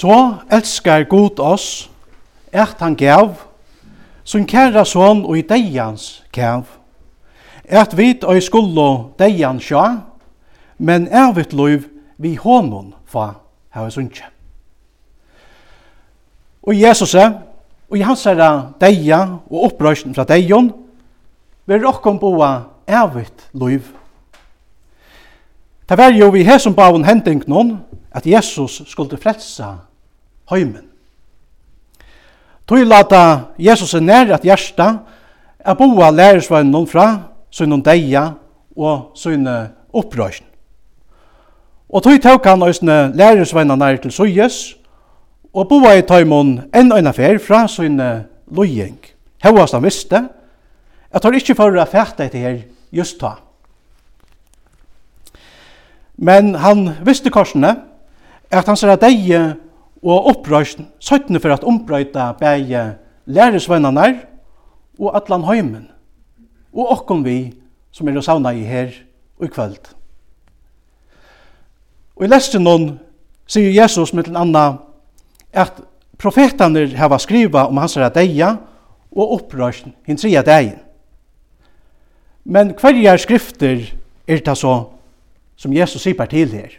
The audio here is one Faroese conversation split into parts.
Så elskar Gud oss, at han gav, som kæra son og i deians gav. At vit og i skullo deian sja, men ervit loiv vi honon fa hava sunnje. Og Jesus er, og i hans herra deia og opprøysten fra deion, vil rokkon boa ervit loiv. Det var jo vi hesum bavun hending noen, at Jesus skulle frelsa heimen. Tøy lata Jesus er nær at hjersta er boa lærersvannen fra sønnen deia og sønne opprøysen. Og tøy tok han òsne lærersvannen nær til søyes og boa i taimon enn øyna fer fra sønne løying. Hauast han visste at han ikkje fyrir a fæta etter her just ta. Men han visste korsene at han ser at deie og opprøysn, søttene for at ombrøyta bæge læresvennanar og atlan heimen og okkom vi som er savna i her og i kvöld. Og i lesten noen sier Jesus med en annan at profetene hava skriva om hans deia og opprørsn hin tria deien. Men hverjar skrifter er det så som Jesus sier til her?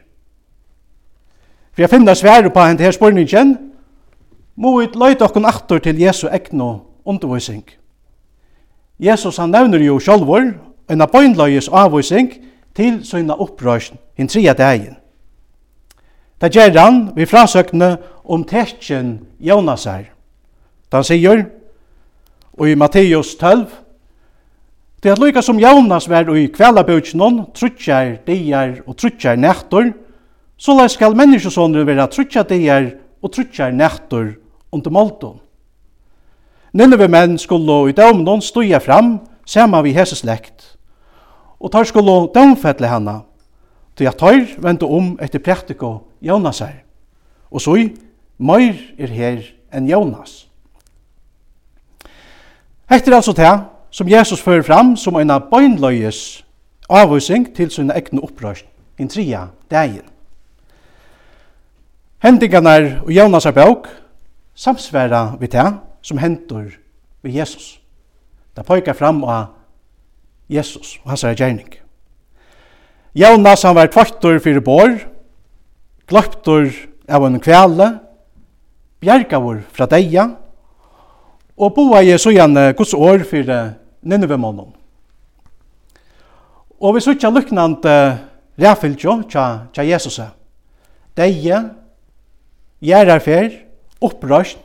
For jeg finner svære på henne her spørningen, må vi løyte okken aktor til Jesu egnu undervisning. Jesus han nevner jo sjálfur en bøgnløyes avvisning til søgna opprøsjen hinn tria dagen. Det gjør han vi frasøkne om tekjen Jonas her. Da han sier, og i Matteus 12, Det er lykka som Jonas var i kveldabøtjenon, trutjar, dier og trutjar nektor, Så lai skal menneskesåneren være trutja dier og trutja nættur under målton. Ninnive menn skulle i dømnon stuja fram sema vi hese slekt, og tar skulle dømfettle henne, til at tar vente om etter praktiko Jonas her. Og så meir er her enn Jonas. Etter altså det som Jesus fører fram som en av bøgnløyes avvisning til sin egne opprøst, en tria dagen. Hendingarnar og Jónasar bók samsværa vi það som hendur við Jesus. Það pojkar fram av Jesus og hans er gjerning. Jonas han var kvartur fyrir bor, gløptur av en kvele, bjergavur fra deia, og boa i søyan Guds år fyrir Ninevemånen. Og vi sutja luknande ræfylgjo tja, tja Jesus, Deia gjerarfer, opprøst,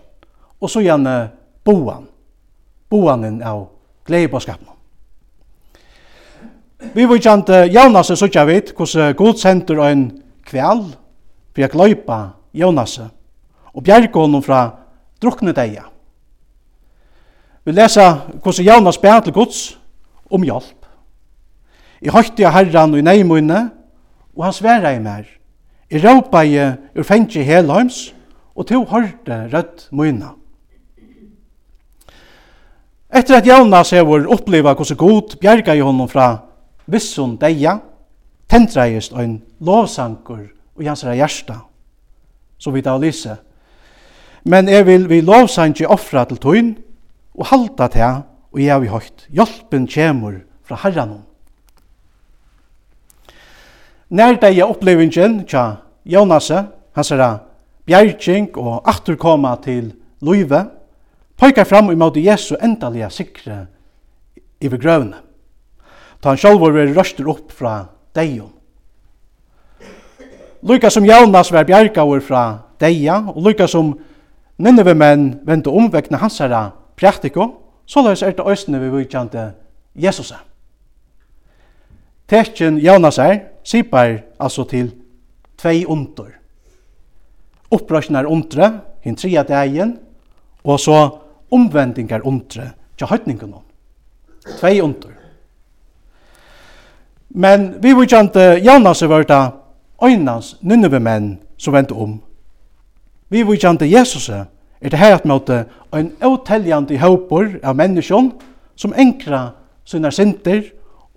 og så gjerne boan. Boanen av gledebåskapen. Vi vil kjent Jonas så ikke vet hvordan Gud sender en kvæl for å gløypa Jonas og bjerke honom fra drukne deia. Vi leser hvordan Jonas ber til Guds om hjelp. I høyte jeg herran og i neimunne, og han sverer i mer. Jeg i ur fengi helheims, og to hørte rødt myna. Etter at Jonas hefur oppleva hvordan god bjerga i honom fra vissun deia, tendreist ein lovsankur og jansra hjersta, som vi da lyse. Men jeg vil vi lovsanki offra til tøyn, og halda til og jeg har vi høyt. Hjelpen kjemur fra herranom. Nærdegja opplevingen tja Jonasse, hans er bjergjeng og afturkoma til Luive, pekar fram imot Jesu endaliga sikre i grøvne. Ta han sjálfur veri røstur upp fra deion. Lykka som Jonas var bjergaur fra deia, og lykka som Nineve menn vente omvekna hans herra praktiko, så er det òsne vi vikjante Jesusa. Tekjen Jonasar sipar altså til tvei ondur. er undre, hin tria dagen, og så omvendingar ondre til nå. Tvei under. Men vi vil kjente Jonas er vörda øynens nynneve menn som vente om. Vi vil kjente Jesus er det her at møte en åteljande håpor av menneskjon som enkra sine synder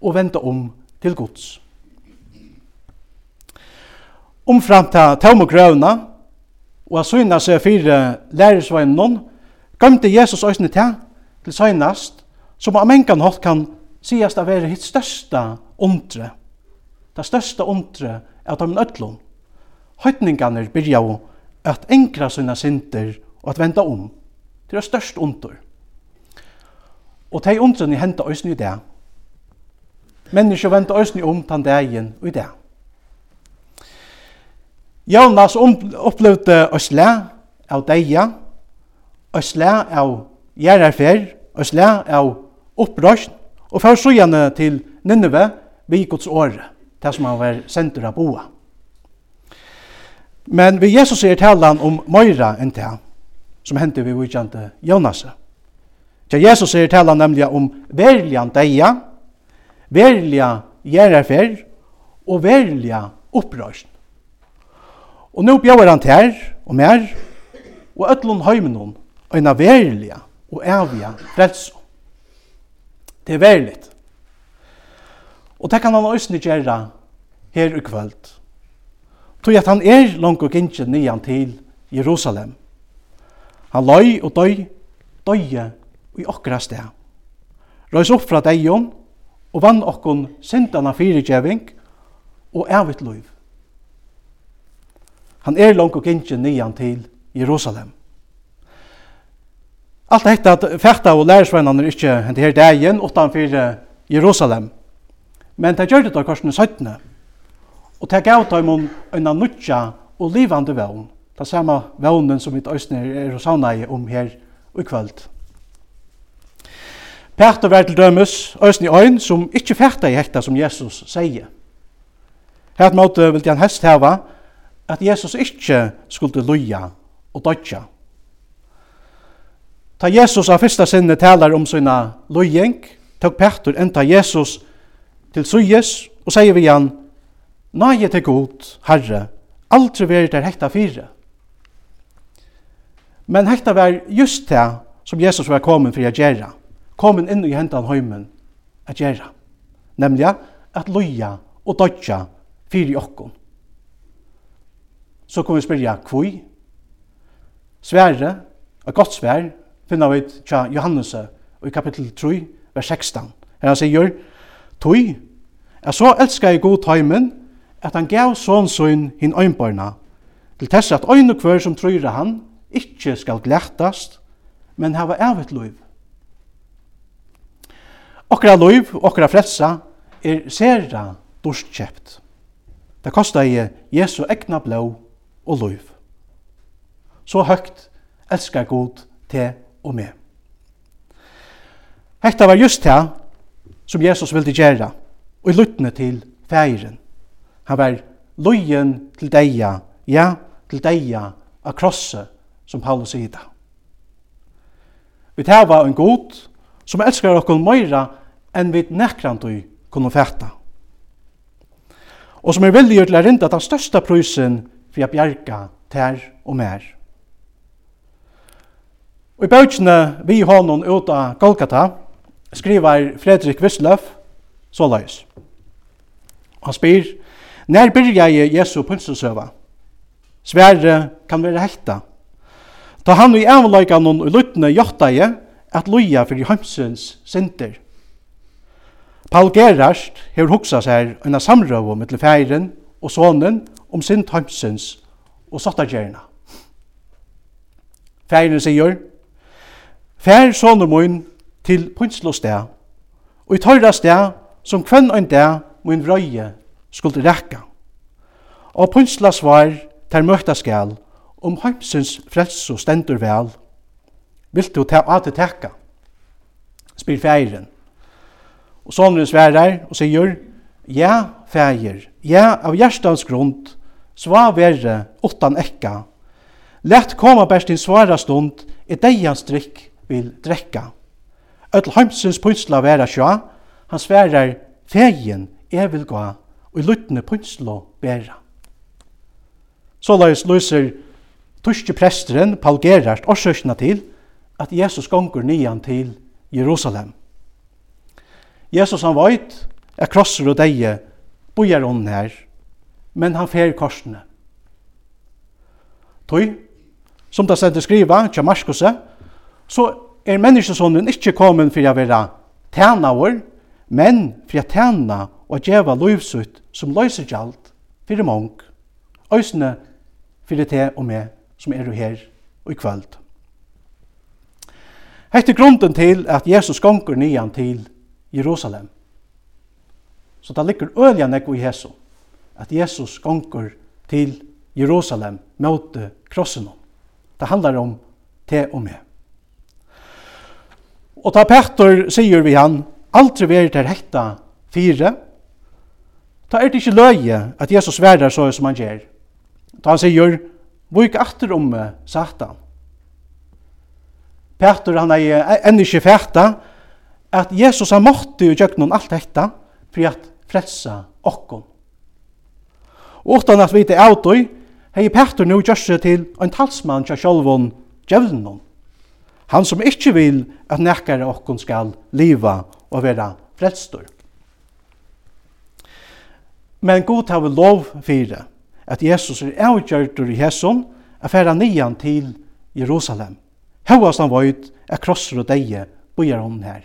og vente om til Guds. Omframt til og Grøvna, og av søgna seg fire lærersveien noen, gømte Jesus øsne til, til søgnast, som av mengan hatt kan sigast av være hitt største ondre. Det største ondre er av dem ødlom. Høytningene byrja jo at enkra sina synder og at venda om. Det er størst ondre. Og de ondrene henta øsne i det, Mennesker venter øyne om tan dagen og i dag. Jonas opplevde òsle av deia, òsle av gjerarfer, òsle av opprøsn, og fyrir sujane til Nineve vi Guds åre, det som han var sendur av boa. Men vi Jesus er talan om Møyra enn det, som hendte vi vikjante Jonas. Ja, Jesus er talan nemlig om verlian deia, verliga gjerarfer og verliga opprørsn. Og nå bjør han til og mer, og øtlån høymenon, av verliga og evige frelse. Det er verligt. Og det kan han òsne gjøre her i kvöld. Tog at han er langt og gynnsje nyan til Jerusalem. Han løy og døy, døye i okra sted. Røys opp fra deion, og vann okkon syndana fyrirgjeving og evigt liv. Han er langt og gingen nyan til Jerusalem. Alt hetta at fætta og lærersvennene er ikke hendt her dagen utanfor Jerusalem. Men det gjør det da korsene 17. Og det gav dem om en nutja og livande vevn. Det samme vevnen som vi østner er i savner om her i kvöld. Peter var til dømes, øysen i øyn, som ikkje fætta i hekta som Jesus sier. Her måte vil han helst heva at Jesus ikkje skulle loja og dødja. Ta Jesus av fyrsta sinne talar om sina lojeng, tok Peter enda Jesus til suyes og sier vi han, Nei til god, Herre, aldri veri der hekta fire. Men hekta var just det som Jesus var kommet for å gjøre komin inn i hendan heimen at gjera. Nemlig at loja og dodja fyrir okkon. Så kom vi spyrja kvui. Svære, og godt svær, finna vi tja Johannes i kapittel 3, vers 16. Her han sier, Tui, jeg så elskar jeg god heimen, at han gav sonsun hin øynbarna, til tess at øyne kvar som trøyre han, ikkje skal glættast, men hava evet loiv. Okra loiv, okra frelsa er sera dorskjept. Det kostar i Jesu egna blå og loiv. Så høgt elskar god til og med. Hetta var just det som Jesus ville gjøre, og i til feiren. Han var lojen til deia, ja, til deia av krosset, som Paulus sier det. Vi tar var en god som elskar okkon møyra enn vi nekrant vi kunne fæta. Og som er vilje til å rinda den største prysen for å bjerga tær og mer. Og i bøkene vi hånden ut av Golgata skriver Fredrik Vissløf så løys. Han spyr, Nær byrja jeg Jesu pynsensøva? Sverre kan være hekta. Ta han i avlaika noen og luttne jotta jeg at loja fyrir heimsens synder. Paul Gerhard hefur hugsað sær eina samrøvu mittle færin og sonen om sin tømsins og sottagerna. Færin sigur, Fær sonur mun til pynslo og i tørra stær som kvenn ein der mun vrøye skuld rekka. Og pynsla svar ter møkta skal om heimsins frelso stendur vel. Vilt du ta at tekka? Spyr færin. Og sonen sverar og sier, Ja, fægir, ja, av hjertans grund, sva verre, åttan ekka. Lett koma best din svara stund, i deians drikk vil drekka. Öll heimsins pynsla vera sjå, han sverar, fægin, jeg vil gå, og i luttne pynsla bæra. Så løys løyser tuske presteren, Paul Gerhardt, årsøkna til at Jesus gonger nian til Jerusalem. Jesus han veit er krosser og deie bojar on her, men han fer korsene. Toi, som det stendur skriva, tja Marskose, så er menneskesonen ikkje kommet for å være tæna men for å tæna og djeva løyvsutt som løyser gjald fyrir mong, øysene fyrir te og meg som er her og i kvöld. Hette grunden til at Jesus gonger nian til Jerusalem. Så det ligger øyelig nekk i Jesu, at Jesus gonger til Jerusalem mot krossen. Det handlar om te og me. Og ta Petter sier vi han, aldri veri til hekta fire, ta er det ikke løye at Jesus verder så som han gjør. Ta han sier, Vik atter om Satan. Petter han er enn ikke fæta, at Jesus har måttet jo gjøre noen alt dette for at frelsa okkom. Og utan at vi til avtøy, hei Petter nu gjør seg til en talsmann til sjølvån djevnen. Han som ikkje vil at nekkare okkom skal liva og vera frelstor. Men god har vi lov fire at Jesus er avgjørtur i hesson at færa nian til Jerusalem. Hauast han vøyt er krosser og deie bojar hon her.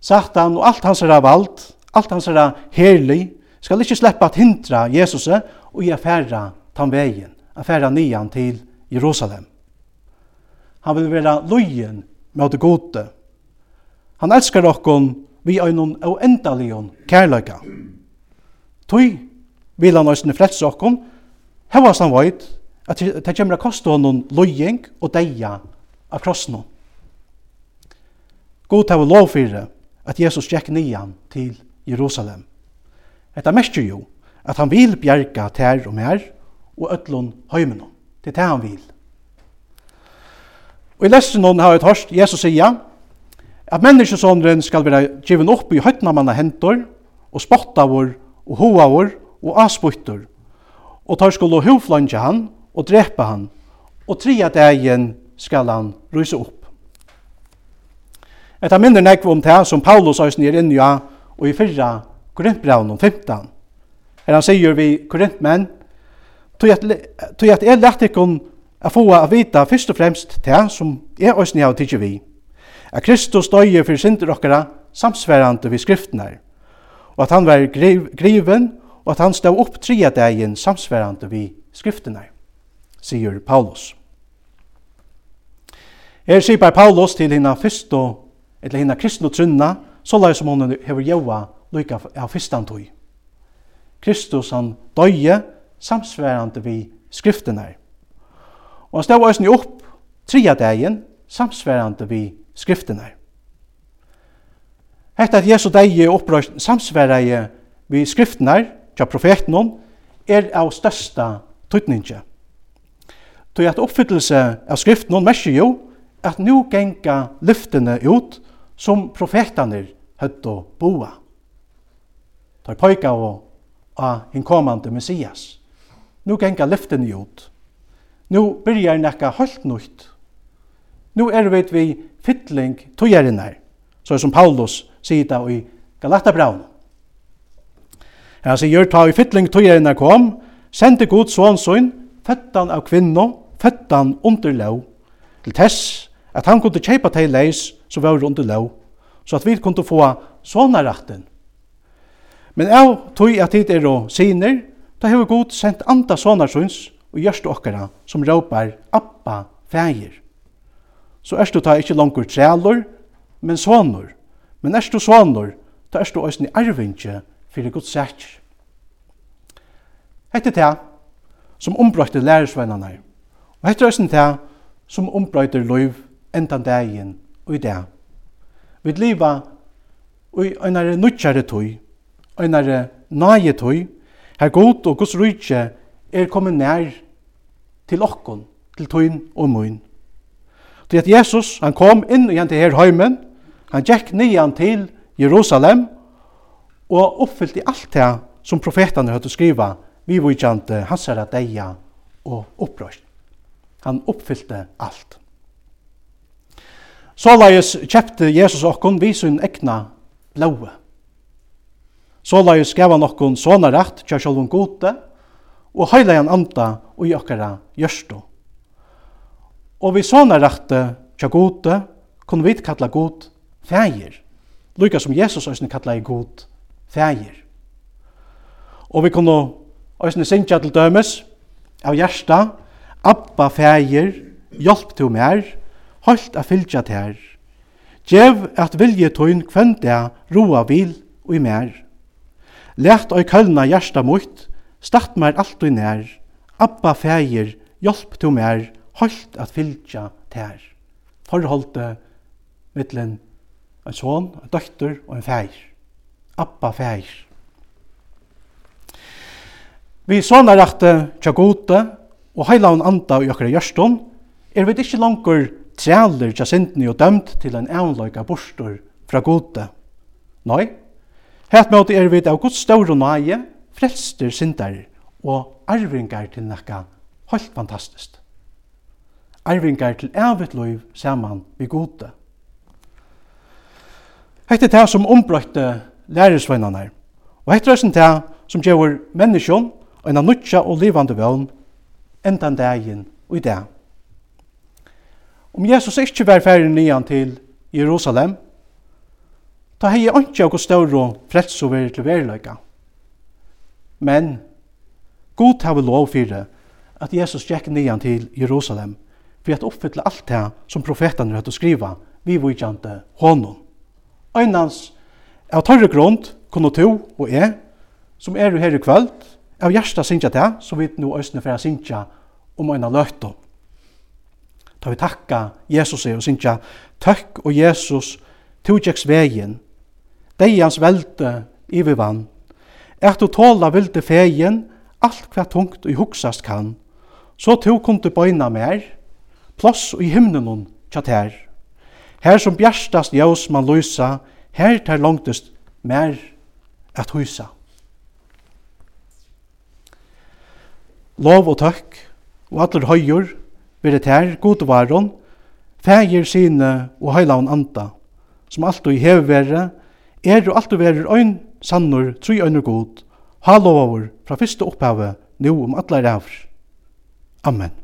Satan og alt hans er vald, alt hans herra herlig, skal ikkje sleppa at hindra Jesus og i affæra tan vegin, affæra nian til Jerusalem. Han vil vera lojen med det gode. Han elskar okkon vi øynon og endalion kærløyga. Tøy vil han òsne frelse okkon, hevas han veit at det kommer å koste honom lojeng og deia av krossen. God til lov fyrir at Jesus gikk nian til Jerusalem. Etta mestjer jo at han vil bjerga tær og mer og ötlun høymenon. Det er det han vil. Og i lesen hon har jeg tørst, Jesus sier at menneskesåndren skal være given opp i høytna manna hentor og spotta vår og hoa vår og asbytter og tar skulle hovflanje han og drepa han og tria dagen skal han ryse opp. Eta minner nekv om det som Paulus æsni er inni av og i fyrra Korintbraun om 15. Her han sier vi Korintmenn tog at jeg lett ikkon a få a vita fyrst og fremst det som jeg æsni av tidsi vi. At Kristus døye for synder okkara samsverande vi skriftene. og at han var griven og at han stod opp tria dagen samsverande vi skriftene, sier Paulus. Her sier Paulus til hina fyrst og eller hinna kristna trunna, så lai som hon hever jaua lukka av fyrstan tog. Kristus han døye samsværande vi skriftene. Og han stod òsni opp tria dagen samsværande vi skriftene. Hetta at Jesu degi opprøst samsværeie vi skriftene, tja profeten er av størsta tøytninge. Tøy at oppfyllelse av skriften merker jo at nu genga lyftene ut, som profetaner høtt å boa. Tar pojka og av hinkommande Messias. Nu genga lyften ut. Nu byrjar nekka holdt nutt. Nu er vi vi fytling togerinnar, så som Paulus sier da i Galatabraun. Han sier, ta i fytling togerinnar kom, sendte god sånnsyn, føttan av kvinno, føttan under lov, til tess at han kunne kjeipa til leis som var under lov, så at vi kunne få sånne retten. Men av tog at tid er og siner, da har vi god sendt andre sånne syns og gjørst okkara som råpar Abba feir. Så er du ta ikke langer trælor, men sånner. Men er du sånner, da er du også en arvinge for det Guds sækker. Hette det som ombrøyte lærersvennerne, og hette det som ombrøyte løyv endan dagen i dag. Vi liva i einare nutjare tøy, einare nage tøy, her god og gos rujtje er kommet nær til okkon, til tøyn og møyn. Det at Jesus, han kom inn igjen til her heimen, han gikk nian til Jerusalem, og oppfyllte alt det som profetene hadde skriva, vi vujtjante hans herre deia og opprørst. Han oppfyllte alt. Såleis kjepte Jesus okkon vi sin egna blåe. Såleis gav han okkon såna rett kja sjolvun gode, og heila han anda og i okkara gjørstu. Og vi såna rette kja gode, kunne vi kalla god fægir, lykka som Jesus òsne kalla i god fægir. Og vi kunne òsne sinja til dømes av hjersta, Abba fægir, hjelp til mer, holdt a fylgja ter. Gjev at vilje tøyn kvenn det roa vil og i mer. Lært oi kølna hjersta mot, start mer alt og nær. Abba feir, hjelp to mer, holdt at fylgja ter. Forholdet mittlen en son, en døkter og en feir. Abba feir. Vi sånne rette tja gode og heilavn anda i okkar i gjørstånd, er vi ikke langer trealer tja sindni og dømt til en eunløyga bostur fra gode. Nei, het måte er vi av Guds og nage, frelster sindar og arvingar til nekka holdt fantastiskt. Arvingar til evigt loiv saman vi gode. Hette det som ombrøyte lærersvennerne, og hette det det som gjør menneskjon en av nutja og livande vøvn enn dagen og i dag. Om Jesus ikkje var ferdig nian til Jerusalem, ta hei ikke av større frelse over til verleika. Men God har vi lov for at Jesus gikk nian til Jerusalem for at oppfylle alt det som profetene hadde skriva vi vikjante honom. Øynans av tørre grund kunne to og jeg, som er her i kvöld, av hjertet synsja det, så vidt nå østene for å synsja om øyne løtene. Ta vi takka Jesus og synkja, tøkk og Jesus tujeks vegin, deians velte i vi vann, Er du tåla vilde fegin, alt hva tungt og huksast kan, så tu kom du bøyna mer, ploss og i himnenon tja her. Her som bjerstast jaus man løysa, her tar langtest mer at husa. Lov og tøkk, og allir høyur, Vere tær, god varon, fægir sine og heilavn anda, som alltid hever vere, er og alltid vere ein sannur, tru øynur god, halovavur, fra fyrste opphavet, nu om allar avr. Amen.